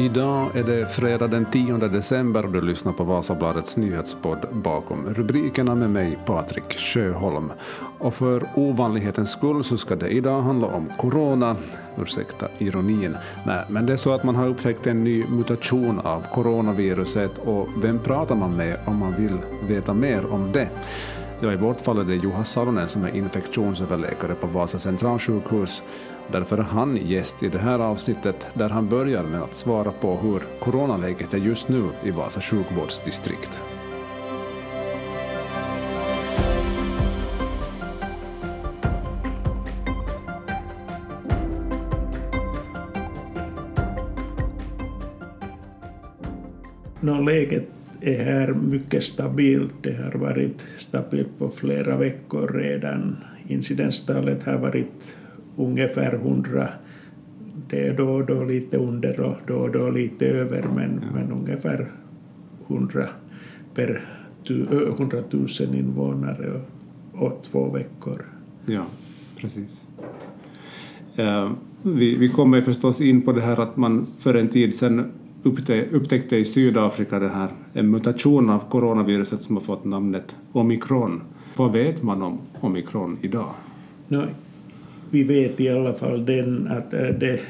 Idag är det fredag den 10 december och du lyssnar på Vasabladets nyhetspodd Bakom rubrikerna med mig Patrik Sjöholm. Och för ovanlighetens skull så ska det idag handla om corona. Ursäkta ironin. Nej, men det är så att man har upptäckt en ny mutation av coronaviruset och vem pratar man med om man vill veta mer om det? Ja, i vårt fall är det Juha Salonen som är infektionsöverläkare på Vasa centralsjukhus. Därför är han gäst i det här avsnittet där han börjar med att svara på hur coronaläget är just nu i Vasa sjukvårdsdistrikt. No, läget är här mycket stabilt. Det har varit stabilt på flera veckor redan. Incidenstalet har varit ungefär 100. Det är då och då lite under och då och då lite över, men, ja. men ungefär 100 per 100 000 invånare och, och två veckor. Ja, precis. Uh, vi, vi kommer förstås in på det här att man för en tid sedan upptäckte i Sydafrika det här, en mutation av coronaviruset som har fått namnet omikron. Vad vet man om omikron idag? No, vi vet i alla fall den att det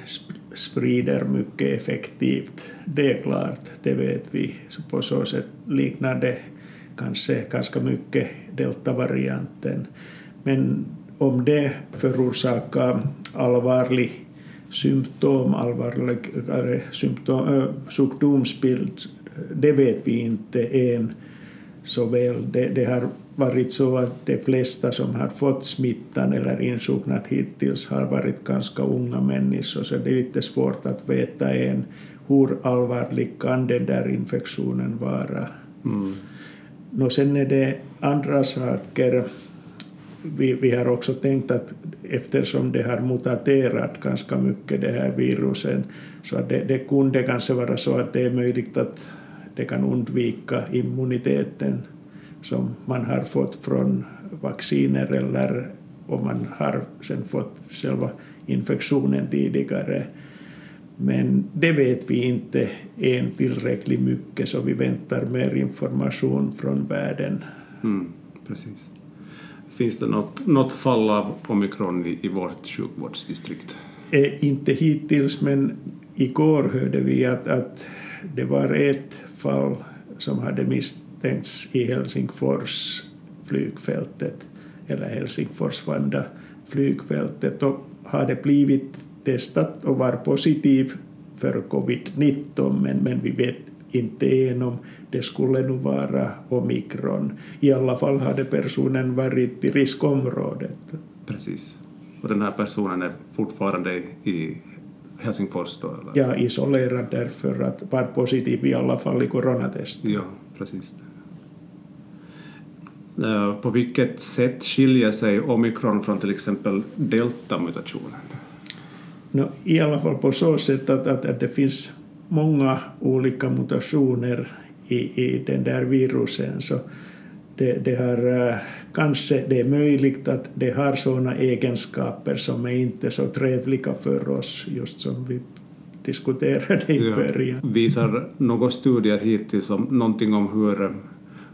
sprider mycket effektivt. Det är klart, det vet vi. Så på så sätt liknar det kanske ganska mycket deltavarianten. Men om det förorsakar allvarlig symptom, allvarligare symptom, äh, sjukdomsbild, det vet vi inte än så väl. Det, det har varit så att de flesta som har fått smittan eller insjuknat hittills har varit ganska unga människor, så det är lite svårt att veta än hur allvarlig kan den där infektionen vara. Mm. Nå, sen är det andra saker. Vi, vi har också tänkt att eftersom det har mutaterat ganska mycket, det här virusen, så det, det kunde kanske vara så att det är möjligt att det kan undvika immuniteten som man har fått från vacciner eller om man har sen fått själva infektionen tidigare. Men det vet vi inte än tillräckligt mycket så vi väntar mer information från världen. Mm, precis. Finns det något, något fall av omikron i, i vårt sjukvårdsdistrikt? Eh, inte hittills, men igår hörde vi att, att det var ett fall som hade mist tänkts i Helsingfors flygfältet eller Helsingfors-Vanda flygfältet och det blivit testat och var positiv för covid-19 men, men vi vet inte än om det skulle nu vara omikron. I alla fall hade personen varit i riskområdet. Precis. Och den här personen är fortfarande i Helsingfors då? Eller? Ja, isolerad därför att var positiv i alla fall i coronatest. Ja, precis. Eh, på vilket sätt skiljer sig omikron från till exempel deltamutationen? No, I alla fall på så sätt att, att, att det finns många olika mutationer i, i den där virusen. Så det, det, har, eh, kanske det är möjligt att det har sådana egenskaper som är inte så trevliga för oss, just som vi diskuterade i ja. början. Visar några studier hittills om någonting om hur,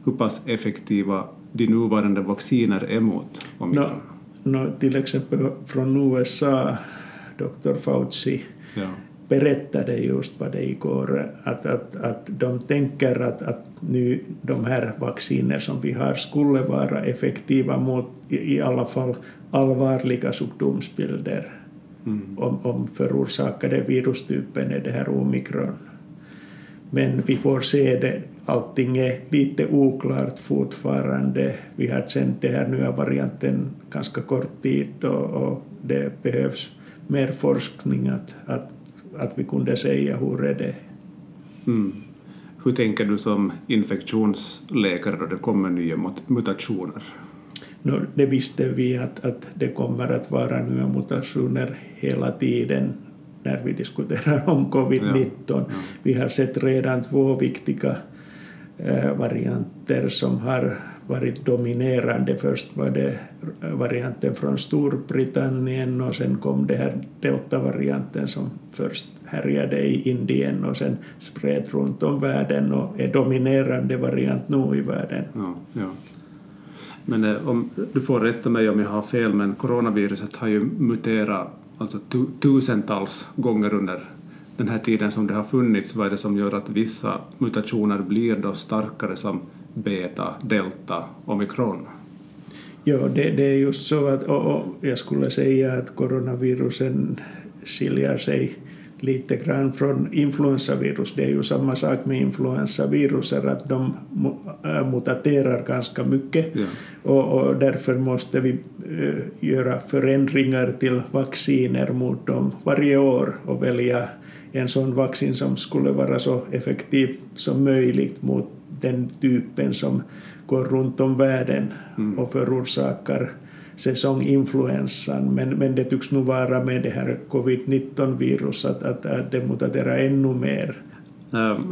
hur pass effektiva de nuvarande vacciner emot omikron? No, no, till exempel från USA, Dr. Fauci, ja. berättade just vad det igår, att, att, att de tänker att, att nu de här vacciner som vi har skulle vara effektiva mot i, alla fall allvarliga sjukdomsbilder mm. om, om förorsakade virustypen är det här omikron. Men vi får se det allting är lite oklart fortfarande. Vi har känt den här nya varianten ganska kort tid och, och det behövs mer forskning att, att, att vi kunde säga hur är det. Mm. Hur tänker du som infektionsläkare då det kommer nya mutationer? No, det visste vi att, att det kommer att vara nya mutationer hela tiden när vi diskuterar om covid-19. Ja, ja. Vi har sett redan två viktiga Eh, varianter som har varit dominerande. Först var det varianten från Storbritannien och sen kom det här delta-varianten som först härjade i Indien och sen spred runt om världen och är dominerande variant nu i världen. Ja, ja. Men eh, om, du får rätta mig om jag har fel, men coronaviruset har ju muterat alltså tu, tusentals gånger under den här tiden som det har funnits. Vad är det som gör att vissa mutationer blir då starkare som beta, delta, omikron? Ja, det, det är just så att och, och jag skulle säga att coronavirusen skiljer sig lite grann från influensavirus. Det är ju samma sak med influensaviruser, att de äh, mutaterar ganska mycket ja. och, och, därför måste vi äh, göra förändringar till vacciner mot dem varje år och välja en sån vaccin som skulle vara så effektiv som möjligt mot den typen som går runt om världen mm. och förorsakar säsonginfluensan. Men, men det tycks nog vara med det här covid-19-viruset att, att det mutaterar ännu mer.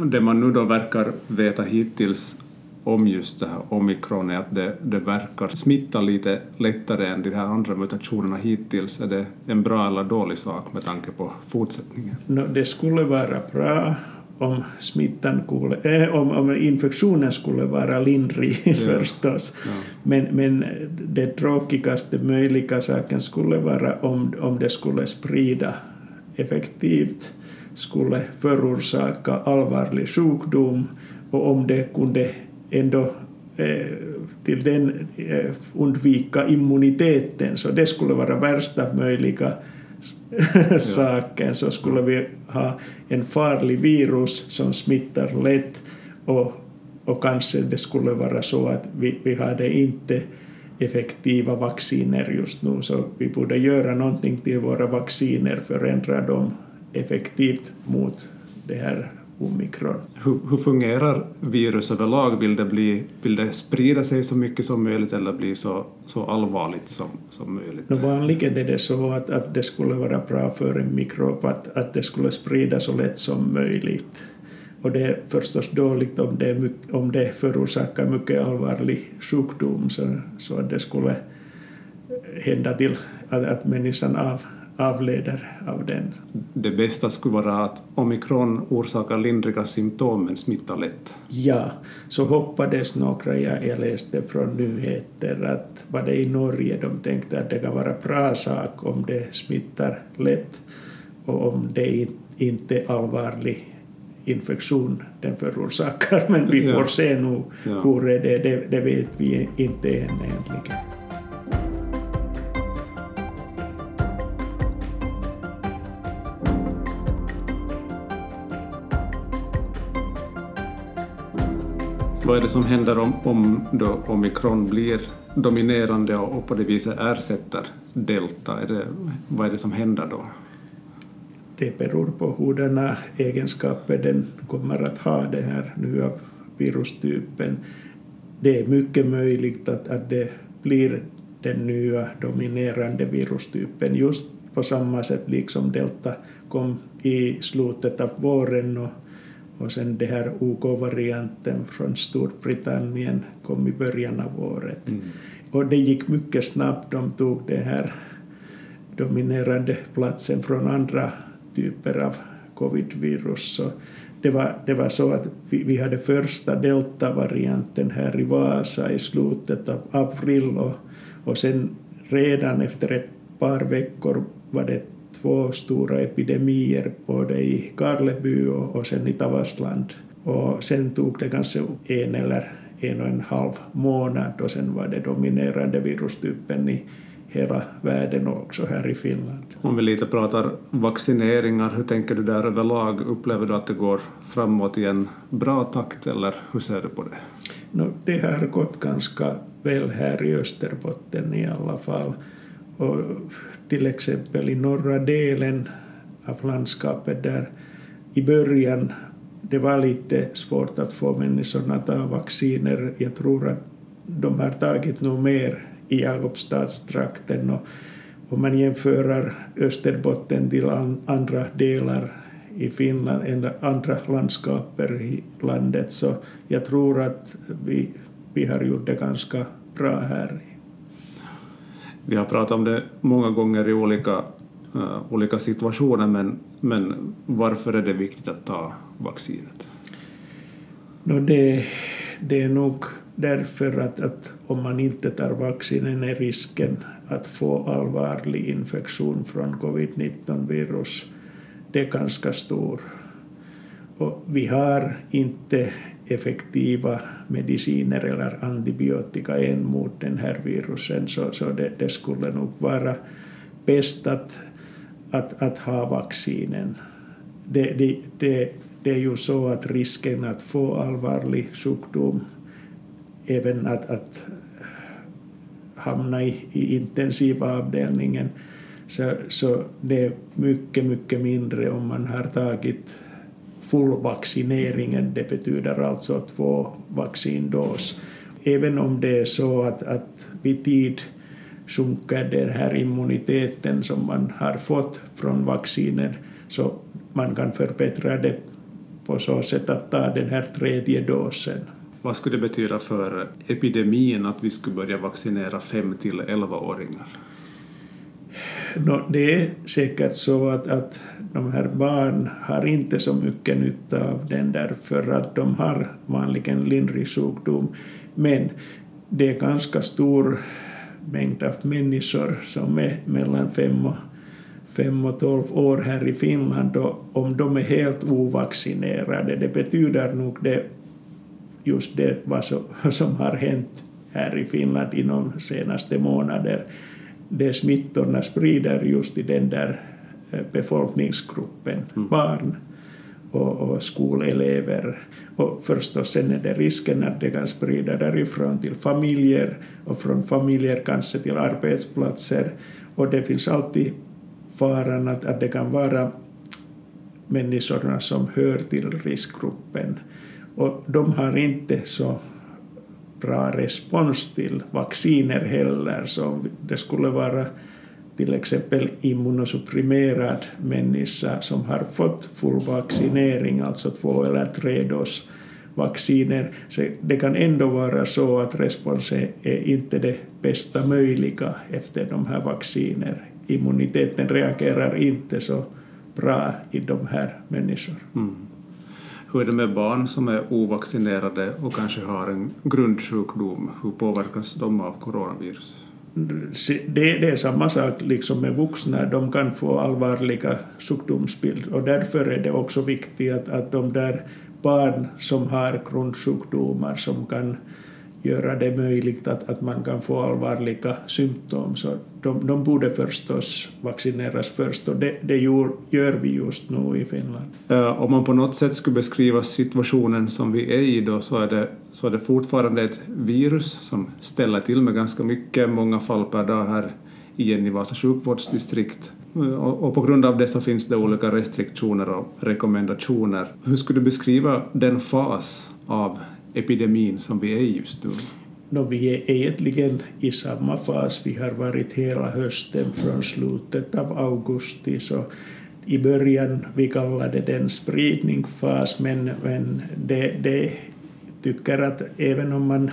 Det man nu då verkar veta hittills om just det här omikron är att det, det verkar smitta lite lättare än de här andra mutationerna hittills. Är det en bra eller dålig sak med tanke på fortsättningen? No, det skulle vara bra om smittan skulle, äh, om, om infektionen skulle vara lindrig ja. förstås. Ja. Men, men det tråkigaste möjliga saken skulle vara om, om det skulle sprida effektivt, skulle förorsaka allvarlig sjukdom och om det kunde ändå eh, till den eh, undvika immuniteten, så det skulle vara värsta möjliga saken. Så skulle vi ha en farlig virus som smittar lätt och, och kanske det skulle vara så att vi, vi hade inte effektiva vacciner just nu. Så vi borde göra någonting till våra vacciner, förändra dem effektivt mot det här omikron. Hur, hur, fungerar virus överlag? Vill det, bli, vill det sprida sig så mycket som möjligt eller bli så, så allvarligt som, som möjligt? No, vanligen är det så att, att det skulle vara bra för en mikrob att, att det skulle sprida så lätt som möjligt. Och det är förstås dåligt om det, om det förorsakar mycket allvarlig sjukdom så, så att det skulle hända till att, att människan av, avleder av den. Det bästa skulle vara att omikron orsakar lindriga symptom men smittar lätt. Ja, så hoppades några jag, jag läste från nyheter att var det i Norge de tänkte att det kan vara bra sak om det smittar lätt och om det inte är allvarlig infektion den förorsakar. Men vi får ja. se nu ja. hur är det, det, det vet vi inte än egentligen. Vad är det som händer om, om då omikron blir dominerande och på det viset ersätter delta? Är det, vad är det som händer då? Det beror på hurdana egenskaper den kommer att ha, den här nya virustypen. Det är mycket möjligt att, att det blir den nya dominerande virustypen just på samma sätt liksom delta kom i slutet av våren och och sen det här OK-varianten från Storbritannien kom i början av året. Mm. Och det gick mycket snabbt, de tog den här dominerande platsen från andra typer av covid-virus. Så det, var, det var så att vi, vi hade första delta-varianten här i Vasa i slutet av april och, och sen redan efter ett par veckor var det två stora epidemier både i Karleby och, och sen i Tavastland. Och sen tog det kanske en eller en och en halv månad och sen var det dominerande virustypen i hela världen och också här i Finland. Om vi lite pratar vaccineringar, hur tänker du där överlag? Upplever du att det går framåt i en bra takt eller hur ser du på det? No, det har gått ganska väl här i Österbotten i alla fall. Och till exempel i norra delen av landskapet där i början det var lite svårt att få människorna att ta vacciner. Jag tror att de har tagit nog mer i Jakobstadstrakten och om man jämför Österbotten till andra delar i Finland än andra landskaper i landet så jag tror att vi vi har gjort det ganska bra här. Vi har pratat om det många gånger i olika, uh, olika situationer, men, men varför är det viktigt att ta vaccinet? No, det, det är nog därför att, att om man inte tar vaccinen är risken att få allvarlig infektion från covid-19-virus det är ganska stor. Och vi har inte effektiva mediciner eller antibiotika än mot den här virusen, så, så det, det skulle nog vara bäst att, att, att ha vaccinen. Det, det, det, det är ju så att risken att få allvarlig sjukdom, även att, att hamna i, i intensivavdelningen, så, så det är mycket, mycket mindre om man har tagit fullvaccineringen, det betyder alltså två vaccindos. Även om det är så att, att vid tid sjunker den här immuniteten som man har fått från vaccinen, så man kan förbättra det på så sätt att ta den här tredje dosen. Vad skulle det betyda för epidemin att vi skulle börja vaccinera 5 till 11-åringar? No, det är säkert så att, att de här barn har inte så mycket nytta av den därför att de har vanligen lindrig sjukdom. Men det är ganska stor mängd av människor som är mellan 5 och, 5 och 12 år här i Finland och om de är helt ovaccinerade, det betyder nog det just det vad som, som har hänt här i Finland inom senaste månader. De smittorna sprider just i den där eh, befolkningsgruppen, mm. barn och, och skolelever. Och förstås sen är det risken att det kan sprida därifrån till familjer och från familjer kanske till arbetsplatser. Och det finns alltid faran att, att det kan vara människorna som hör till riskgruppen och de har inte så bra respons till vacciner heller, så om det skulle vara till exempel immunosupprimerad människa som har fått full vaccinering, alltså två eller tre dos vacciner, så det kan ändå vara så att responsen är inte det bästa möjliga efter de här vacciner. Immuniteten reagerar inte så bra i de här människorna. Mm. Hur är det med barn som är ovaccinerade och kanske har en grundsjukdom? Hur påverkas de av coronavirus? Det, det är samma sak liksom med vuxna, de kan få allvarliga sjukdomsbild och därför är det också viktigt att, att de där barn som har grundsjukdomar som kan göra det möjligt att, att man kan få allvarliga symptom. Så de, de borde förstås vaccineras först och det, det gör, gör vi just nu i Finland. Uh, om man på något sätt skulle beskriva situationen som vi är i då så är det, så är det fortfarande ett virus som ställer till med ganska mycket, många fall per dag här igen i Vasa sjukvårdsdistrikt. Eh, och på grund av det så finns det olika restriktioner och rekommendationer. Hur skulle du beskriva den fas av epidemin som vi är i just nu? No, vi är egentligen i samma fas. Vi har varit hela hösten från slutet av augusti. Så I början vi kallade den spridningsfas, men, men det, det tycker att även om man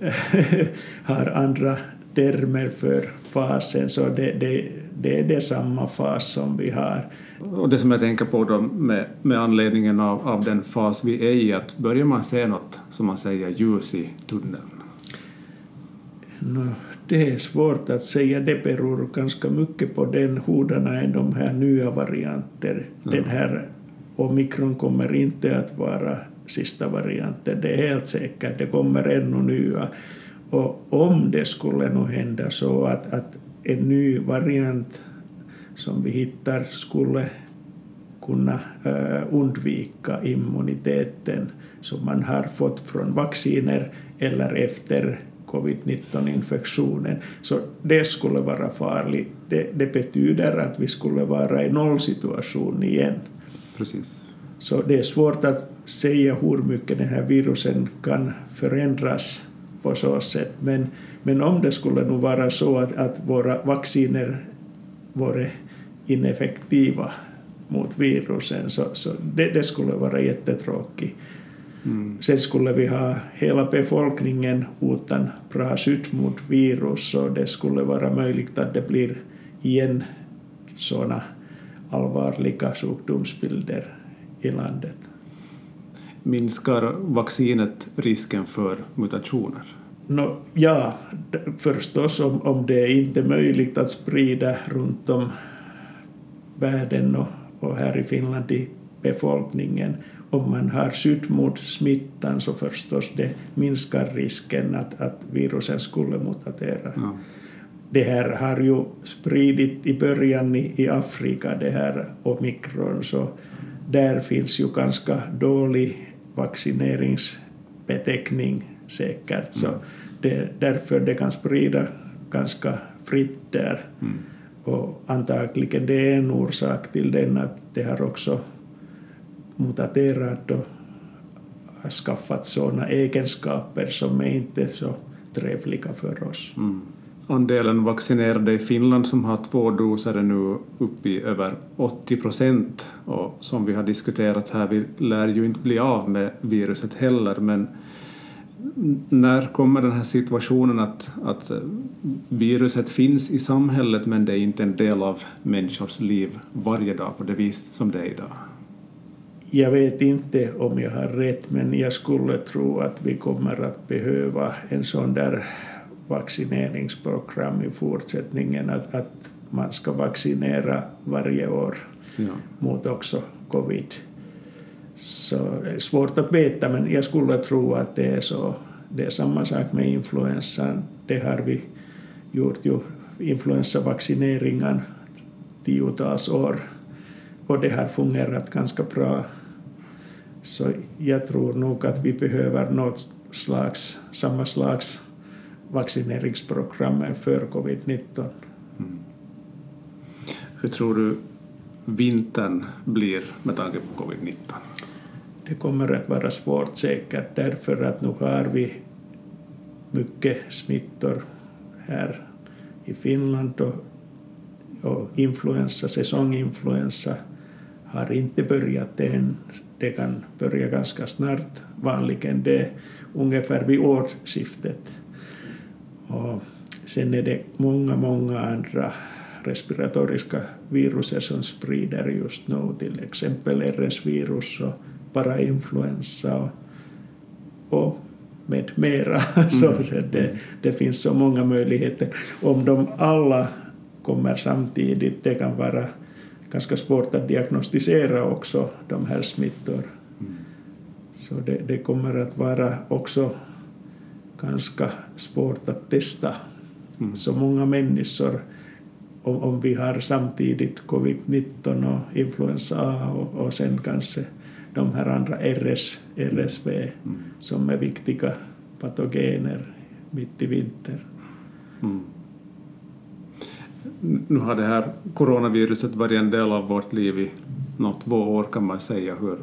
har andra termer för fasen så det, det, det är det samma fas som vi har. Och det som jag tänker på då med, med anledningen av, av den fas vi är i, att börjar man se något, som man säger, ljus i tunneln? No, det är svårt att säga. Det beror ganska mycket på den hurudana är de här nya varianter. Den här omikron kommer inte att vara sista varianten, det är helt säkert. Det kommer ännu nya. Och om det skulle nog hända så att, att en ny variant som vi hittar skulle kunna äh, undvika immuniteten som man har fått från vacciner eller efter covid-19-infektionen. Så det skulle vara farligt. Det, det, betyder att vi skulle vara i nollsituation igen. Precis. Så det är svårt att säga hur mycket den här virusen kan förändras på så sätt. Men, men om det skulle nog vara så att, att våra vacciner vore ineffektiva mot virusen så, så det, det skulle vara jättetråkigt. Mm. Sen skulle vi ha hela befolkningen utan bra skydd mot virus och det skulle vara möjligt att det blir igen sådana allvarliga sjukdomsbilder i landet. Minskar vaccinet risken för mutationer? No, ja, förstås om, om det är inte är möjligt att sprida runt om världen och, och här i Finland i befolkningen. Om man har skydd mot smittan så förstås det minskar risken att, att virusen skulle mutatera. Ja. Det här har ju spridit i början i, i Afrika, det här omikron, så där finns ju ganska dålig vaccineringsbeteckning säkert. Så mm. det, därför det kan sprida ganska fritt där. Mm. Och antagligen det är en orsak till den att det har också mutaterat och har skaffat sådana egenskaper som är inte så trevliga för oss. Mm. Andelen vaccinerade i Finland som har två doser är nu uppe i över 80 procent och som vi har diskuterat här, vi lär ju inte bli av med viruset heller men när kommer den här situationen att, att viruset finns i samhället men det är inte en del av människors liv varje dag på det vis som det är idag? Jag vet inte om jag har rätt men jag skulle tro att vi kommer att behöva en sån där vaccineringsprogram i fortsättningen att, att man ska vaccinera varje år ja. mot också covid. Så det är svårt att veta, men jag skulle tro att det är så. Det är samma sak med influensan. Det har vi gjort ju influensavaccineringar tiotals år och det har fungerat ganska bra. Så jag tror nog att vi behöver något slags, samma slags vaccineringsprogram för covid-19. Mm. Hur tror du vintern blir med tanke på covid-19? det kommer att vara svårt säkert därför att nu har vi mycket smittor här i Finland och, och influensa, säsonginfluensa har inte börjat än. Det kan börja ganska snart, vanligen det ungefär vid årsskiftet. Och sen är det många, många andra respiratoriska viruser som sprider just nu, till exempel RS-virus och bara influensa och, och med mera. Mm. så det, det finns så många möjligheter. Om de alla kommer samtidigt, det kan vara ganska svårt att diagnostisera också de här smittor. Mm. Så det, det, kommer att vara också ganska svårt att testa mm. så många människor om, om vi har samtidigt covid-19 och influensa A och, och sen kanske de här andra RS, RSV mm. som är viktiga patogener mitt i vinter. Mm. Nu har det här coronaviruset varit en del av vårt liv i något två år kan man säga. Hur,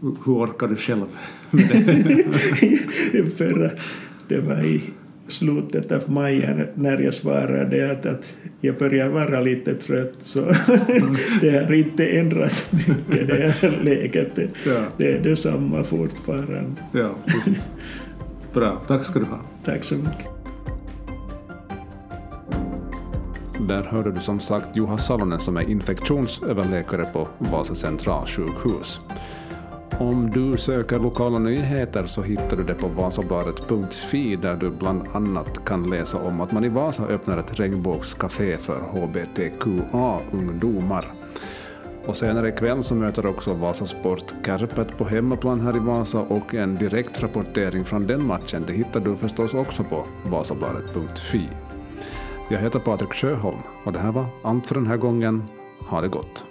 hur orkar du själv med det? Förra, det var i slutet av maj när jag svarade att, att jag börjar vara lite trött så det har inte ändrat mycket det här läget. Det, ja. det är detsamma fortfarande. Ja, precis. Bra, tack ska du ha. Tack så mycket. Där hörde du som sagt Juha Salonen som är infektionsöverläkare på Vasa centralsjukhus. Om du söker lokala nyheter så hittar du det på vasabladet.fi där du bland annat kan läsa om att man i Vasa öppnar ett regnbågscafé för hbtqa-ungdomar. Och senare ikväll så möter också Vasasport Kärpet på hemmaplan här i Vasa och en direktrapportering från den matchen det hittar du förstås också på vasabladet.fi. Jag heter Patrik Sjöholm och det här var allt för den här gången. Ha det gott!